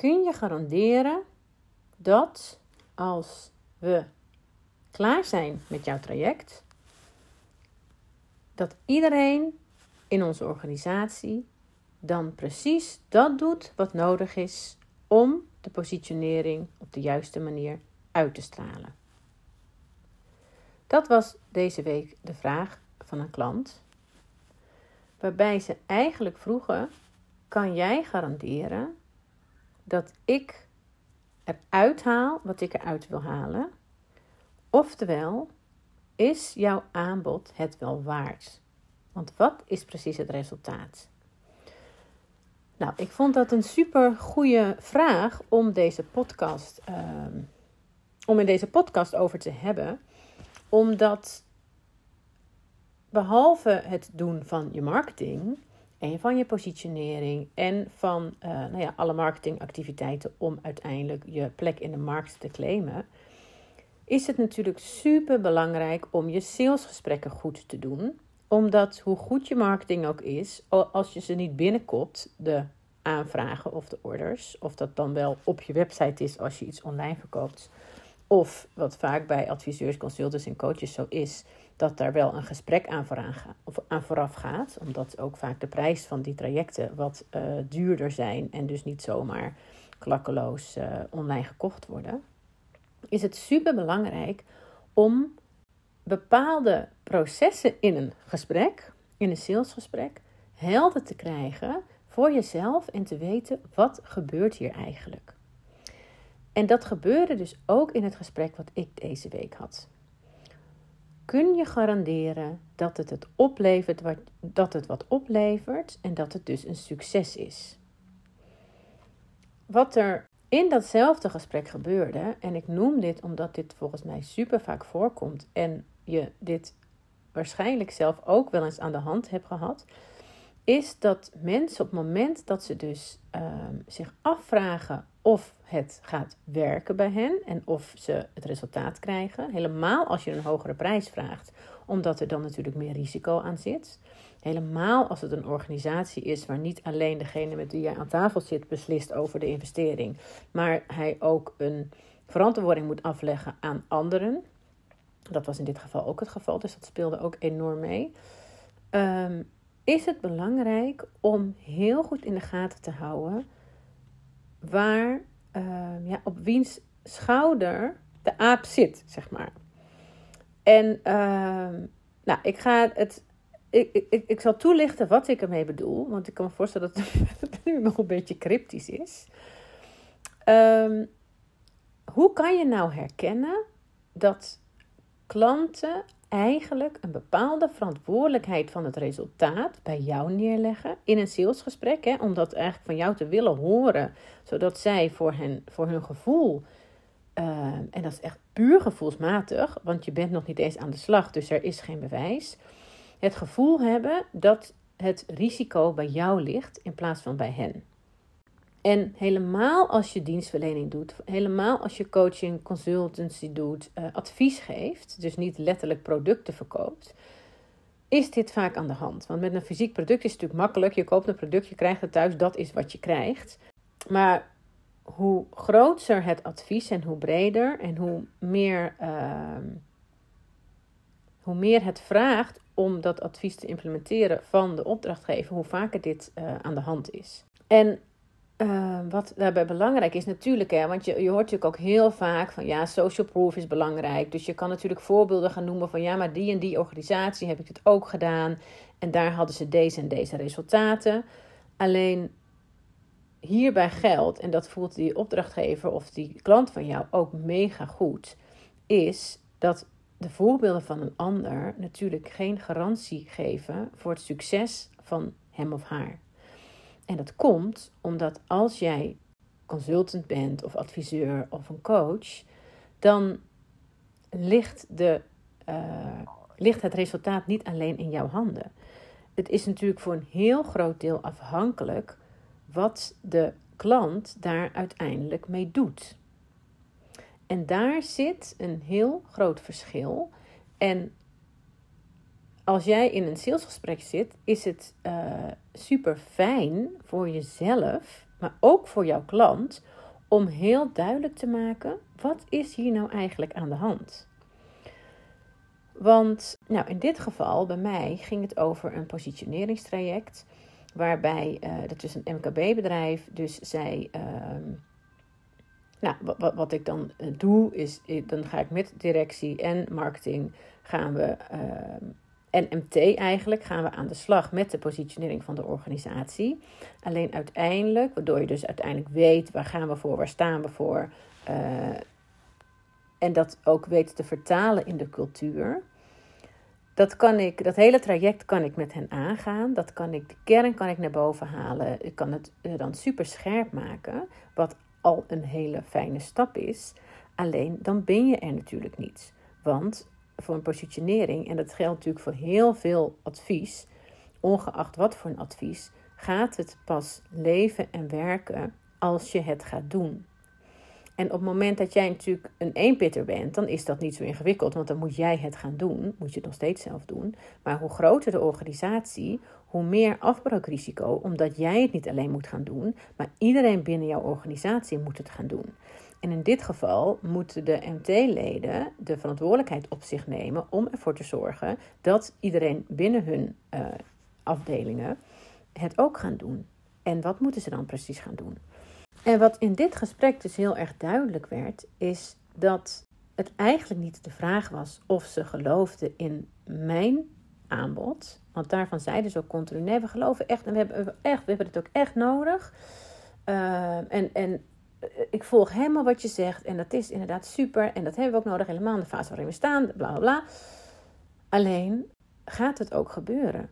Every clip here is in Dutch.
kun je garanderen dat als we klaar zijn met jouw traject, dat iedereen in onze organisatie dan precies dat doet wat nodig is om de positionering op de juiste manier uit te stralen. Dat was deze week de vraag van een klant, waarbij ze eigenlijk vroegen: kan jij garanderen dat ik eruit haal wat ik eruit wil halen? Oftewel, is jouw aanbod het wel waard? Want wat is precies het resultaat? Nou, ik vond dat een super goede vraag om deze podcast, ehm, om in deze podcast over te hebben, omdat behalve het doen van je marketing en van je positionering en van uh, nou ja, alle marketingactiviteiten om uiteindelijk je plek in de markt te claimen, is het natuurlijk super belangrijk om je salesgesprekken goed te doen. Omdat hoe goed je marketing ook is, als je ze niet binnenkomt, de aanvragen of de orders, of dat dan wel op je website is als je iets online verkoopt, of wat vaak bij adviseurs, consultants en coaches zo is, dat daar wel een gesprek aan, aan vooraf gaat. Omdat ook vaak de prijs van die trajecten wat uh, duurder zijn en dus niet zomaar klakkeloos uh, online gekocht worden. Is het super belangrijk om bepaalde processen in een gesprek, in een salesgesprek, helder te krijgen voor jezelf en te weten wat gebeurt hier eigenlijk. En dat gebeurde dus ook in het gesprek wat ik deze week had. Kun je garanderen dat het, het oplevert wat, dat het wat oplevert en dat het dus een succes is? Wat er in datzelfde gesprek gebeurde, en ik noem dit omdat dit volgens mij super vaak voorkomt en je dit waarschijnlijk zelf ook wel eens aan de hand hebt gehad, is dat mensen op het moment dat ze dus ehm, zich afvragen of het gaat werken bij hen en of ze het resultaat krijgen, helemaal als je een hogere prijs vraagt, omdat er dan natuurlijk meer risico aan zit. Helemaal als het een organisatie is waar niet alleen degene met wie jij aan tafel zit beslist over de investering, maar hij ook een verantwoording moet afleggen aan anderen. Dat was in dit geval ook het geval, dus dat speelde ook enorm mee. Um, is het belangrijk om heel goed in de gaten te houden waar, uh, ja, op wiens schouder de aap zit, zeg maar. En uh, nou, ik ga het. Ik, ik, ik zal toelichten wat ik ermee bedoel, want ik kan me voorstellen dat het nu nog een beetje cryptisch is. Um, hoe kan je nou herkennen dat klanten eigenlijk een bepaalde verantwoordelijkheid van het resultaat bij jou neerleggen in een salesgesprek. Hè, om dat eigenlijk van jou te willen horen, zodat zij voor, hen, voor hun gevoel, uh, en dat is echt puur gevoelsmatig, want je bent nog niet eens aan de slag, dus er is geen bewijs. Het gevoel hebben dat het risico bij jou ligt in plaats van bij hen. En helemaal als je dienstverlening doet, helemaal als je coaching, consultancy doet, uh, advies geeft, dus niet letterlijk producten verkoopt, is dit vaak aan de hand. Want met een fysiek product is het natuurlijk makkelijk. Je koopt een product, je krijgt het thuis, dat is wat je krijgt. Maar hoe groter het advies en hoe breder en hoe meer, uh, hoe meer het vraagt om dat advies te implementeren van de opdrachtgever, hoe vaker dit uh, aan de hand is. En uh, wat daarbij belangrijk is natuurlijk, hè, want je, je hoort natuurlijk ook heel vaak van ja, social proof is belangrijk. Dus je kan natuurlijk voorbeelden gaan noemen van ja, maar die en die organisatie heb ik het ook gedaan. En daar hadden ze deze en deze resultaten. Alleen hierbij geldt, en dat voelt die opdrachtgever of die klant van jou ook mega goed, is dat de voorbeelden van een ander natuurlijk geen garantie geven voor het succes van hem of haar. En dat komt omdat als jij consultant bent of adviseur of een coach, dan ligt, de, uh, ligt het resultaat niet alleen in jouw handen. Het is natuurlijk voor een heel groot deel afhankelijk wat de klant daar uiteindelijk mee doet. En daar zit een heel groot verschil. En als jij in een salesgesprek zit, is het uh, super fijn voor jezelf maar ook voor jouw klant, om heel duidelijk te maken: wat is hier nou eigenlijk aan de hand? Want nou, in dit geval, bij mij, ging het over een positioneringstraject. Waarbij, dat is een MKB-bedrijf, dus zij. Uh, nou, wat, wat ik dan eh, doe, is dan ga ik met directie en marketing gaan we. Uh, en MT eigenlijk gaan we aan de slag met de positionering van de organisatie. Alleen uiteindelijk, waardoor je dus uiteindelijk weet waar gaan we voor, waar staan we voor. Uh, en dat ook weet te vertalen in de cultuur. Dat, kan ik, dat hele traject kan ik met hen aangaan. Dat kan ik, de kern kan ik naar boven halen. Ik kan het eh, dan super scherp maken. Wat al een hele fijne stap is. Alleen dan ben je er natuurlijk niet. Want voor een positionering, en dat geldt natuurlijk voor heel veel advies, ongeacht wat voor een advies, gaat het pas leven en werken als je het gaat doen. En op het moment dat jij natuurlijk een eenpitter bent, dan is dat niet zo ingewikkeld, want dan moet jij het gaan doen. Moet je het nog steeds zelf doen. Maar hoe groter de organisatie, hoe meer afbreukrisico, omdat jij het niet alleen moet gaan doen, maar iedereen binnen jouw organisatie moet het gaan doen. En in dit geval moeten de MT-leden de verantwoordelijkheid op zich nemen om ervoor te zorgen dat iedereen binnen hun uh, afdelingen het ook gaan doen. En wat moeten ze dan precies gaan doen? En wat in dit gesprek dus heel erg duidelijk werd, is dat het eigenlijk niet de vraag was of ze geloofden in mijn aanbod. Want daarvan zeiden ze ook continu: nee, we geloven echt en we hebben, echt, we hebben het ook echt nodig. Uh, en, en eh, ik volg helemaal wat je zegt en dat is inderdaad super en dat hebben we ook nodig, helemaal in de fase waarin we staan, bla bla bla. Alleen gaat het ook gebeuren.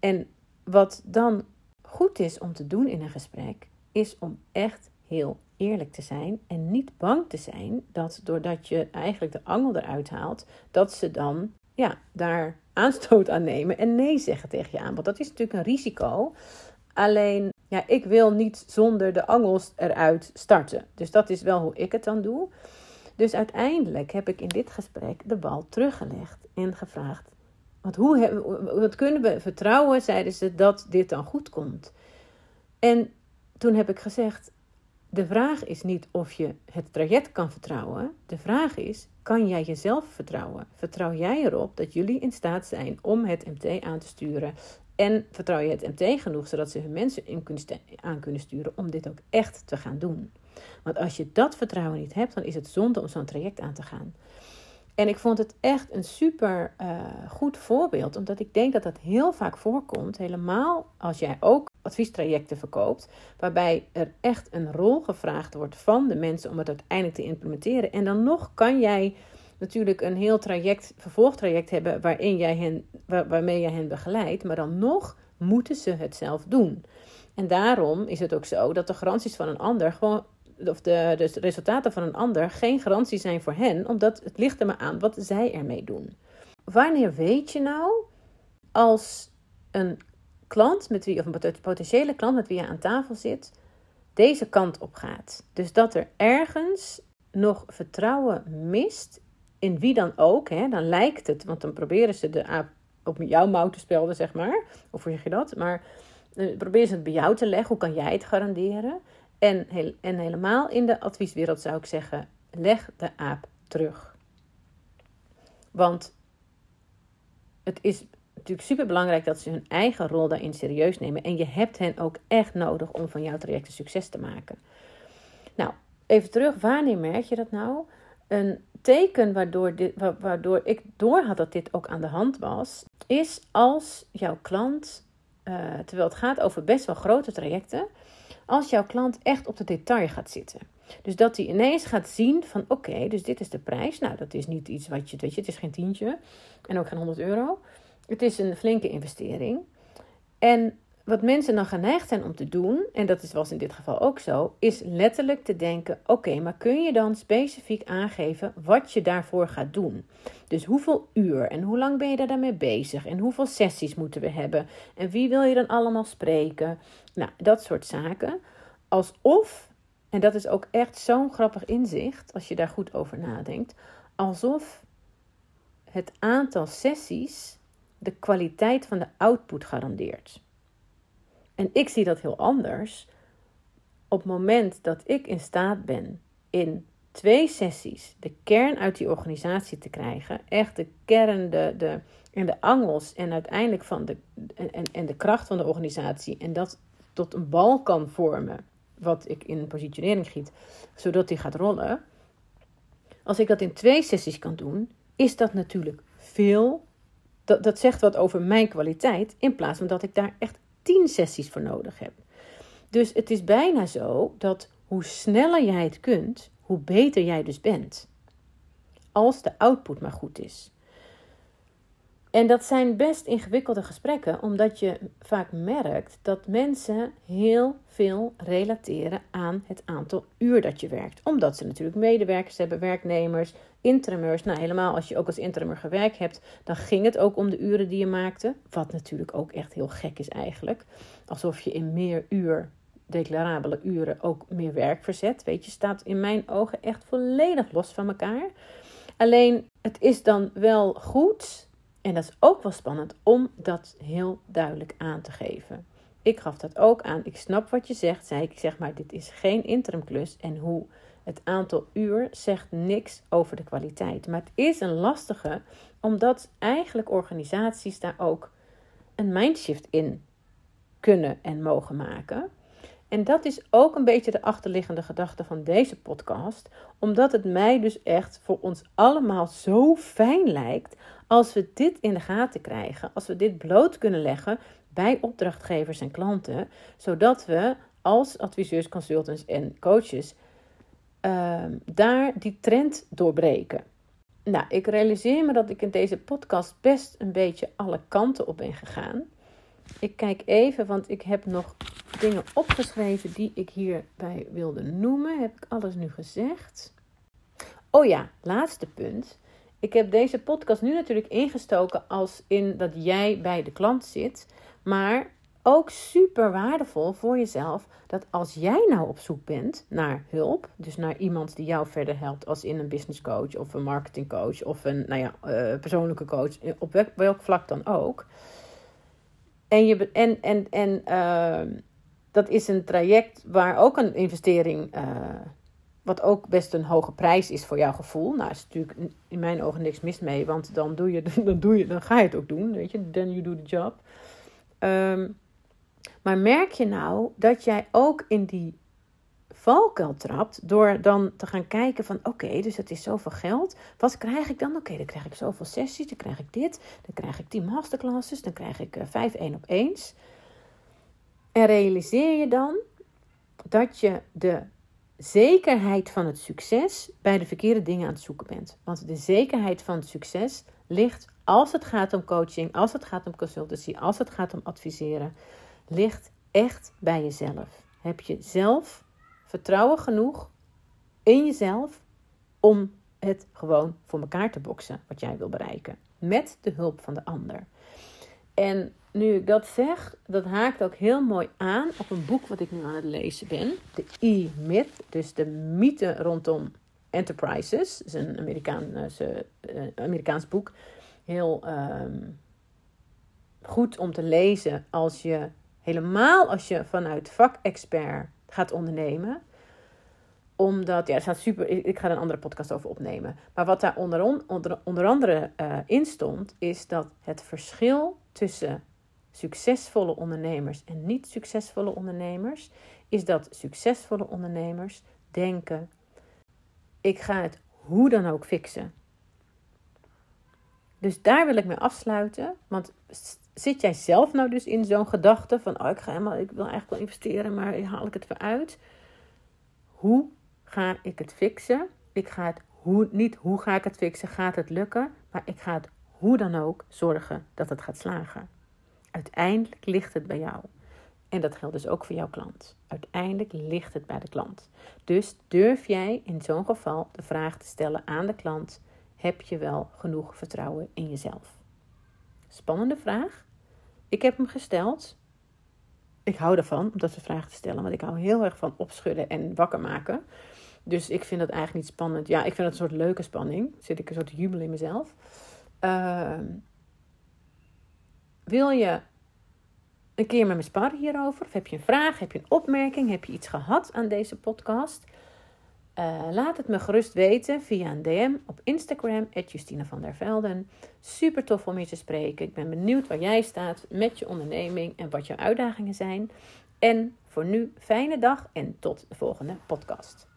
En wat dan goed is om te doen in een gesprek, is om echt heel eerlijk te zijn en niet bang te zijn dat doordat je eigenlijk de angel eruit haalt, dat ze dan ja, daar aanstoot aan nemen en nee zeggen tegen je aanbod. Dat is natuurlijk een risico. Alleen, ja, ik wil niet zonder de angels eruit starten. Dus dat is wel hoe ik het dan doe. Dus uiteindelijk heb ik in dit gesprek de bal teruggelegd en gevraagd: wat, hoe, wat kunnen we vertrouwen, zeiden ze, dat dit dan goed komt? En toen heb ik gezegd: de vraag is niet of je het traject kan vertrouwen. De vraag is: kan jij jezelf vertrouwen? Vertrouw jij erop dat jullie in staat zijn om het MT aan te sturen? En vertrouw je het MT genoeg zodat ze hun mensen in aan kunnen sturen om dit ook echt te gaan doen? Want als je dat vertrouwen niet hebt, dan is het zonde om zo'n traject aan te gaan. En ik vond het echt een super uh, goed voorbeeld, omdat ik denk dat dat heel vaak voorkomt, helemaal als jij ook adviestrajecten verkoopt, waarbij er echt een rol gevraagd wordt van de mensen om het uiteindelijk te implementeren. En dan nog kan jij natuurlijk een heel traject, vervolgtraject hebben waarin jij hen, waar, waarmee jij hen begeleidt, maar dan nog moeten ze het zelf doen. En daarom is het ook zo dat de garanties van een ander gewoon of de, de resultaten van een ander geen garantie zijn voor hen, omdat het ligt er maar aan wat zij ermee doen. Wanneer weet je nou als een klant met wie, of een potentiële klant met wie je aan tafel zit, deze kant op gaat? Dus dat er ergens nog vertrouwen mist in wie dan ook, hè, dan lijkt het, want dan proberen ze de aap op jouw mouw te spelden, zeg maar. Of hoe zeg je dat? Maar uh, proberen ze het bij jou te leggen. Hoe kan jij het garanderen? En, en helemaal in de advieswereld zou ik zeggen: leg de aap terug. Want het is natuurlijk super belangrijk dat ze hun eigen rol daarin serieus nemen. En je hebt hen ook echt nodig om van jouw traject een succes te maken. Nou, even terug. Wanneer merk je dat nou? Een teken waardoor, dit, waardoor ik doorhad dat dit ook aan de hand was, is als jouw klant, uh, terwijl het gaat over best wel grote trajecten, als jouw klant echt op de detail gaat zitten. Dus dat hij ineens gaat zien van oké, dus dit is de prijs. Nou, dat is niet iets wat je, weet je, het is geen tientje en ook geen 100 euro. Het is een flinke investering. En wat mensen dan geneigd zijn om te doen, en dat was in dit geval ook zo, is letterlijk te denken: oké, maar kun je dan specifiek aangeven wat je daarvoor gaat doen? Dus hoeveel uur en hoe lang ben je daar daarmee bezig? En hoeveel sessies moeten we hebben? En wie wil je dan allemaal spreken? Nou, dat soort zaken. Alsof, en dat is ook echt zo'n grappig inzicht als je daar goed over nadenkt, alsof het aantal sessies de kwaliteit van de output garandeert. En ik zie dat heel anders. op het moment dat ik in staat ben in twee sessies de kern uit die organisatie te krijgen, echt de kern, de, de, en de angels en uiteindelijk van de, en, en de kracht van de organisatie en dat tot een bal kan vormen, wat ik in positionering giet, zodat die gaat rollen. Als ik dat in twee sessies kan doen, is dat natuurlijk veel. Dat, dat zegt wat over mijn kwaliteit, in plaats van dat ik daar echt tien sessies voor nodig heb. Dus het is bijna zo dat hoe sneller jij het kunt, hoe beter jij dus bent. Als de output maar goed is. En dat zijn best ingewikkelde gesprekken, omdat je vaak merkt dat mensen heel veel relateren aan het aantal uur dat je werkt. Omdat ze natuurlijk medewerkers hebben, werknemers, interimers. Nou, helemaal als je ook als interimer gewerkt hebt, dan ging het ook om de uren die je maakte. Wat natuurlijk ook echt heel gek is eigenlijk. Alsof je in meer uur, declarabele uren, ook meer werk verzet. Weet je, staat in mijn ogen echt volledig los van elkaar. Alleen, het is dan wel goed en dat is ook wel spannend om dat heel duidelijk aan te geven. Ik gaf dat ook aan. Ik snap wat je zegt, zei ik. zeg maar, dit is geen interimklus. En hoe het aantal uur zegt niks over de kwaliteit. Maar het is een lastige, omdat eigenlijk organisaties daar ook een mindshift in kunnen en mogen maken. En dat is ook een beetje de achterliggende gedachte van deze podcast, omdat het mij dus echt voor ons allemaal zo fijn lijkt als we dit in de gaten krijgen, als we dit bloot kunnen leggen bij opdrachtgevers en klanten, zodat we als adviseurs, consultants en coaches ehm, daar die trend doorbreken. Nou, ik realiseer me dat ik in deze podcast best een beetje alle kanten op ben gegaan. Ik kijk even, want ik heb nog dingen opgeschreven die ik hierbij wilde noemen. Heb ik alles nu gezegd? Oh ja, laatste punt. Ik heb deze podcast nu natuurlijk ingestoken als in dat jij bij de klant zit. Maar ook super waardevol voor jezelf dat als jij nou op zoek bent naar hulp, dus naar iemand die jou verder helpt, als in een business coach of een marketing coach of een nou ja, uh, persoonlijke coach, op welk, vlak dan ook. En, je, en, en, en uh, dat is een traject waar ook een investering uh, wat ook best een hoge prijs is voor jouw gevoel. Nou, is natuurlijk in mijn ogen niks mis mee, want dan, doe je, dan, doe je, dan ga je het ook doen, weet je. Then you do the job. Um, maar merk je nou dat jij ook in die valkuil trapt door dan te gaan kijken van oké, dus het is zoveel geld. Wat krijg ik dan? Oké, dan krijg ik zoveel sessies, dan krijg ik dit, dan krijg ik die masterclasses, dan krijg ik uh, vijf één op eens. En realiseer je dan dat je de zekerheid van het succes bij de verkeerde dingen aan het zoeken bent. Want de zekerheid van het succes ligt als het gaat om coaching, als het gaat om consultancy, als het gaat om adviseren, ligt echt bij jezelf. Heb je zelf vertrouwen genoeg in jezelf om het gewoon voor elkaar te boksen wat jij wil bereiken met de hulp van de ander. En nu ik dat zeg, dat haakt ook heel mooi aan op een boek wat ik nu aan het lezen ben. De E-Myth, dus de mythe rondom enterprises. Het is een uh, Amerikaans boek. Heel ehm, goed om te lezen als je, helemaal als je vanuit vakexpert gaat ondernemen omdat, ja, staat super. Ik ga er een andere podcast over opnemen. Maar wat daar onder, onder, onder andere uh, in stond, is dat het verschil tussen succesvolle ondernemers en niet succesvolle ondernemers, is dat succesvolle ondernemers denken: ik ga het hoe dan ook fixen. Dus daar wil ik mee afsluiten. Want zit jij zelf nou dus in zo'n gedachte van: oh, ik, ga helemaal, ik wil eigenlijk wel investeren, maar haal ik het weer uit? Hoe ga ik het fixen? Ik ga het hoe, niet hoe ga ik het fixen, gaat het lukken, maar ik ga het hoe dan ook zorgen dat het gaat slagen. Uiteindelijk ligt het bij jou. En dat geldt dus ook voor jouw klant. Uiteindelijk ligt het bij de klant. Dus durf jij in zo'n geval de vraag te stellen aan de klant: heb je wel genoeg vertrouwen in jezelf? Spannende vraag. Ik heb hem gesteld. Ik hou ervan om dat soort vragen te stellen, want ik hou heel erg van opschudden en wakker maken. Dus ik vind dat eigenlijk niet spannend. Ja, ik vind het een soort leuke spanning. Zit ik een soort jubel in mezelf. Uh, wil je een keer met me sparren hierover? Of heb je een vraag? Heb je een opmerking? Heb je iets gehad aan deze podcast? Uh, laat het me gerust weten via een DM op Instagram, Justina van der Velden. Super tof om je te spreken. Ik ben benieuwd waar jij staat met je onderneming en wat jouw uitdagingen zijn. En voor nu, fijne dag en tot de volgende podcast.